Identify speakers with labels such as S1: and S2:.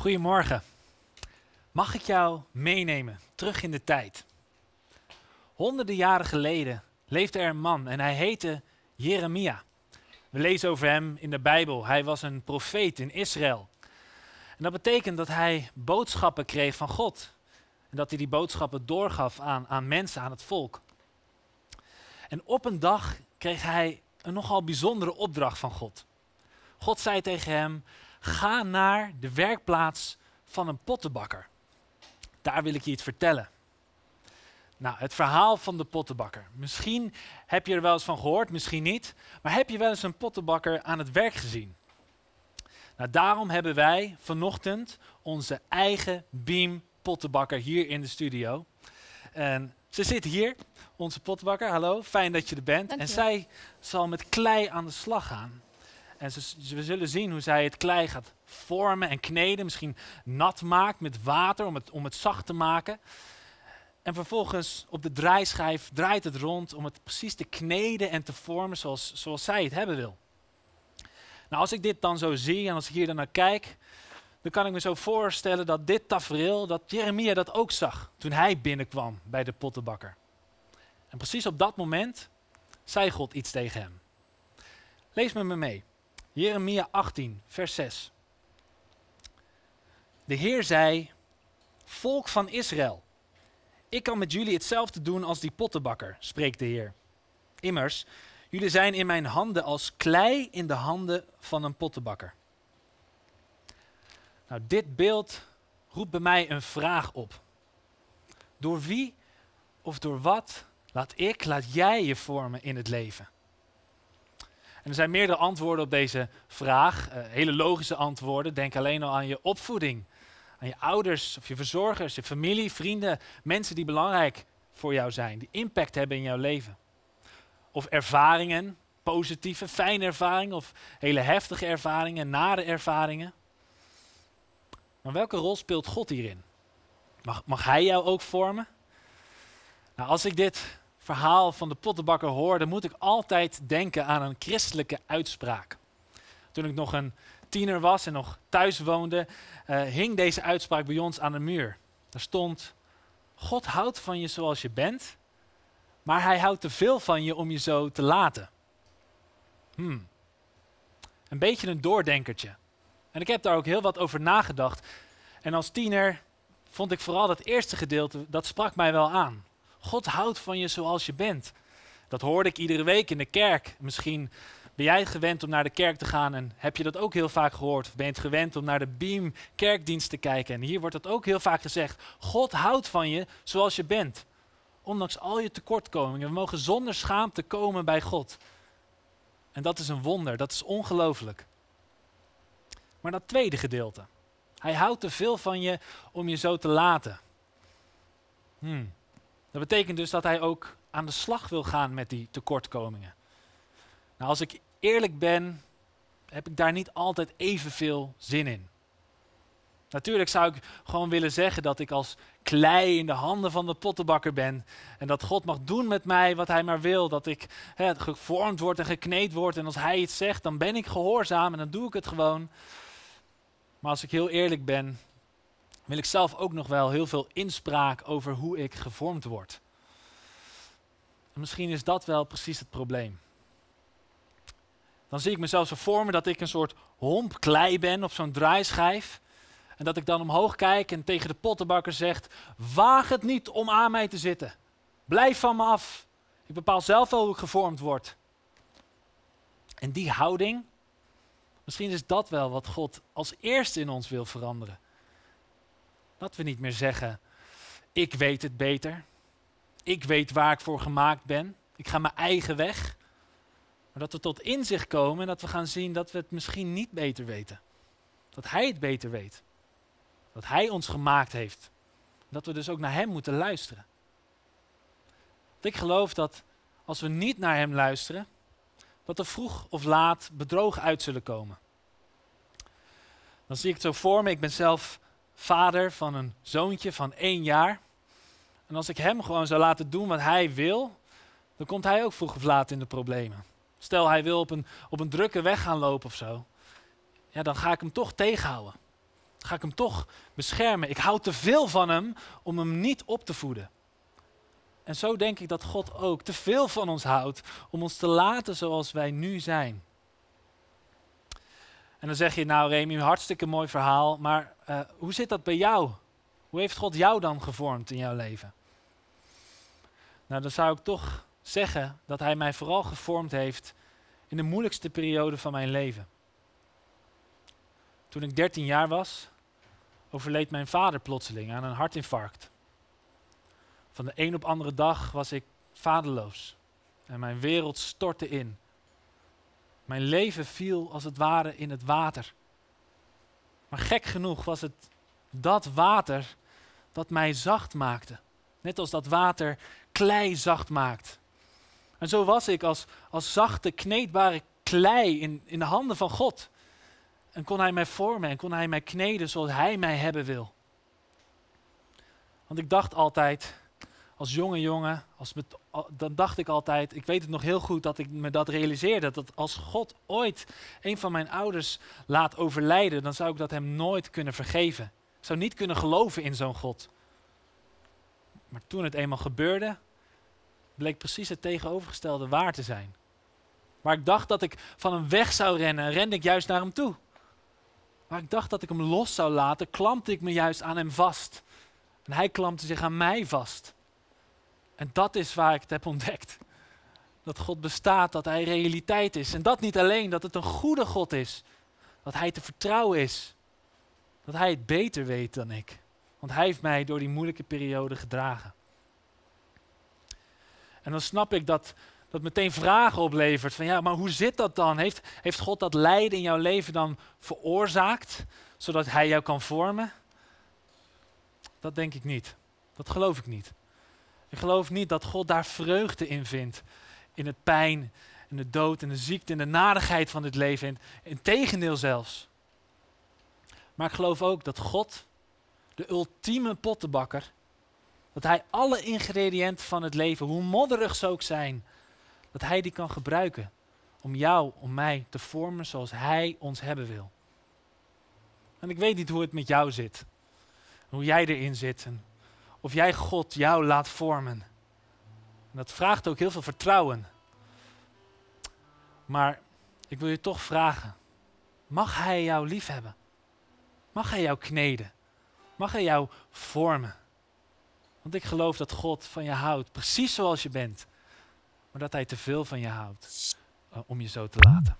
S1: Goedemorgen. Mag ik jou meenemen terug in de tijd? Honderden jaren geleden leefde er een man en hij heette Jeremia. We lezen over hem in de Bijbel. Hij was een profeet in Israël. En dat betekent dat hij boodschappen kreeg van God. En dat hij die boodschappen doorgaf aan, aan mensen, aan het volk. En op een dag kreeg hij een nogal bijzondere opdracht van God. God zei tegen hem: Ga naar de werkplaats van een pottenbakker. Daar wil ik je iets vertellen. Nou, het verhaal van de pottenbakker. Misschien heb je er wel eens van gehoord, misschien niet. Maar heb je wel eens een pottenbakker aan het werk gezien? Nou, daarom hebben wij vanochtend onze eigen Beam pottenbakker hier in de studio. En ze zit hier, onze pottenbakker. Hallo, fijn dat je er bent. En zij zal met klei aan de slag gaan. En ze, we zullen zien hoe zij het klei gaat vormen en kneden. Misschien nat maakt met water om het, om het zacht te maken. En vervolgens op de draaischijf draait het rond om het precies te kneden en te vormen zoals, zoals zij het hebben wil. Nou, als ik dit dan zo zie en als ik hier dan naar kijk, dan kan ik me zo voorstellen dat dit tafereel, dat Jeremia dat ook zag toen hij binnenkwam bij de pottenbakker. En precies op dat moment zei God iets tegen hem. Lees me mee. Jeremia 18, vers 6. De Heer zei, volk van Israël, ik kan met jullie hetzelfde doen als die pottenbakker, spreekt de Heer. Immers, jullie zijn in mijn handen als klei in de handen van een pottenbakker. Nou, dit beeld roept bij mij een vraag op. Door wie of door wat laat ik, laat jij je vormen in het leven? En er zijn meerdere antwoorden op deze vraag, uh, hele logische antwoorden. Denk alleen al aan je opvoeding, aan je ouders of je verzorgers, je familie, vrienden, mensen die belangrijk voor jou zijn, die impact hebben in jouw leven. Of ervaringen, positieve, fijne ervaringen of hele heftige ervaringen, nare ervaringen. Maar welke rol speelt God hierin? Mag, mag Hij jou ook vormen? Nou, als ik dit verhaal van de pottenbakker hoor, dan moet ik altijd denken aan een christelijke uitspraak. Toen ik nog een tiener was en nog thuis woonde, uh, hing deze uitspraak bij ons aan de muur. Daar stond: God houdt van je zoals je bent, maar hij houdt te veel van je om je zo te laten. Hmm. Een beetje een doordenkertje. En ik heb daar ook heel wat over nagedacht. En als tiener vond ik vooral dat eerste gedeelte, dat sprak mij wel aan. God houdt van je zoals je bent. Dat hoorde ik iedere week in de kerk. Misschien ben jij gewend om naar de kerk te gaan en heb je dat ook heel vaak gehoord? Of ben je het gewend om naar de Beam kerkdienst te kijken? En hier wordt dat ook heel vaak gezegd. God houdt van je zoals je bent. Ondanks al je tekortkomingen. We mogen zonder schaamte komen bij God. En dat is een wonder, dat is ongelooflijk. Maar dat tweede gedeelte. Hij houdt te veel van je om je zo te laten. Hmm. Dat betekent dus dat hij ook aan de slag wil gaan met die tekortkomingen. Nou, als ik eerlijk ben, heb ik daar niet altijd evenveel zin in. Natuurlijk zou ik gewoon willen zeggen dat ik als klei in de handen van de pottenbakker ben. En dat God mag doen met mij wat hij maar wil. Dat ik gevormd word en gekneed word. En als hij iets zegt, dan ben ik gehoorzaam en dan doe ik het gewoon. Maar als ik heel eerlijk ben, wil ik zelf ook nog wel heel veel inspraak over hoe ik gevormd word. En misschien is dat wel precies het probleem. Dan zie ik mezelf zo voor me dat ik een soort homp klei ben op zo'n draaischijf. En dat ik dan omhoog kijk en tegen de pottenbakker zeg: Waag het niet om aan mij te zitten. Blijf van me af. Ik bepaal zelf wel hoe ik gevormd word. En die houding, misschien is dat wel wat God als eerste in ons wil veranderen. Dat we niet meer zeggen, ik weet het beter. Ik weet waar ik voor gemaakt ben. Ik ga mijn eigen weg. Maar dat we tot inzicht komen en dat we gaan zien dat we het misschien niet beter weten. Dat Hij het beter weet. Dat Hij ons gemaakt heeft. Dat we dus ook naar Hem moeten luisteren. Want ik geloof dat als we niet naar Hem luisteren, dat er vroeg of laat bedrogen uit zullen komen. Dan zie ik het zo voor me. Ik ben zelf vader van een zoontje van één jaar. En als ik hem gewoon zou laten doen wat hij wil, dan komt hij ook vroeg of laat in de problemen. Stel hij wil op een, op een drukke weg gaan lopen of zo. Ja, dan ga ik hem toch tegenhouden. ga ik hem toch beschermen. Ik hou te veel van hem om hem niet op te voeden. En zo denk ik dat God ook te veel van ons houdt om ons te laten zoals wij nu zijn. En dan zeg je, nou Remy, hartstikke mooi verhaal, maar uh, hoe zit dat bij jou? Hoe heeft God jou dan gevormd in jouw leven? Nou, dan zou ik toch zeggen dat Hij mij vooral gevormd heeft in de moeilijkste periode van mijn leven. Toen ik 13 jaar was, overleed mijn vader plotseling aan een hartinfarct. Van de een op andere dag was ik vaderloos en mijn wereld stortte in. Mijn leven viel als het ware in het water. Maar gek genoeg was het dat water dat mij zacht maakte. Net als dat water klei zacht maakt. En zo was ik als, als zachte, kneedbare klei in, in de handen van God. En kon Hij mij vormen en kon Hij mij kneden zoals Hij mij hebben wil. Want ik dacht altijd, als jonge jongen, als met, dan dacht ik altijd, ik weet het nog heel goed dat ik me dat realiseerde, dat als God ooit een van mijn ouders laat overlijden, dan zou ik dat hem nooit kunnen vergeven. Ik zou niet kunnen geloven in zo'n God. Maar toen het eenmaal gebeurde, bleek precies het tegenovergestelde waar te zijn. Waar ik dacht dat ik van hem weg zou rennen, rende ik juist naar hem toe. Waar ik dacht dat ik hem los zou laten, klampte ik me juist aan hem vast. En hij klampte zich aan mij vast. En dat is waar ik het heb ontdekt. Dat God bestaat, dat Hij realiteit is. En dat niet alleen, dat het een goede God is. Dat Hij te vertrouwen is. Dat Hij het beter weet dan ik. Want Hij heeft mij door die moeilijke periode gedragen. En dan snap ik dat dat meteen vragen oplevert. Van ja, maar hoe zit dat dan? Heeft, heeft God dat lijden in jouw leven dan veroorzaakt, zodat Hij jou kan vormen? Dat denk ik niet. Dat geloof ik niet. Ik geloof niet dat God daar vreugde in vindt. In het pijn en de dood en de ziekte en de nadigheid van dit leven. Integendeel zelfs. Maar ik geloof ook dat God, de ultieme pottenbakker, dat hij alle ingrediënten van het leven, hoe modderig ze ook zijn, dat hij die kan gebruiken om jou, om mij te vormen zoals hij ons hebben wil. En ik weet niet hoe het met jou zit, hoe jij erin zit of jij God jou laat vormen. En dat vraagt ook heel veel vertrouwen. Maar ik wil je toch vragen, mag Hij jou liefhebben? Mag Hij jou kneden? Mag Hij jou vormen? Want ik geloof dat God van je houdt, precies zoals je bent. Maar dat Hij te veel van je houdt uh, om je zo te laten.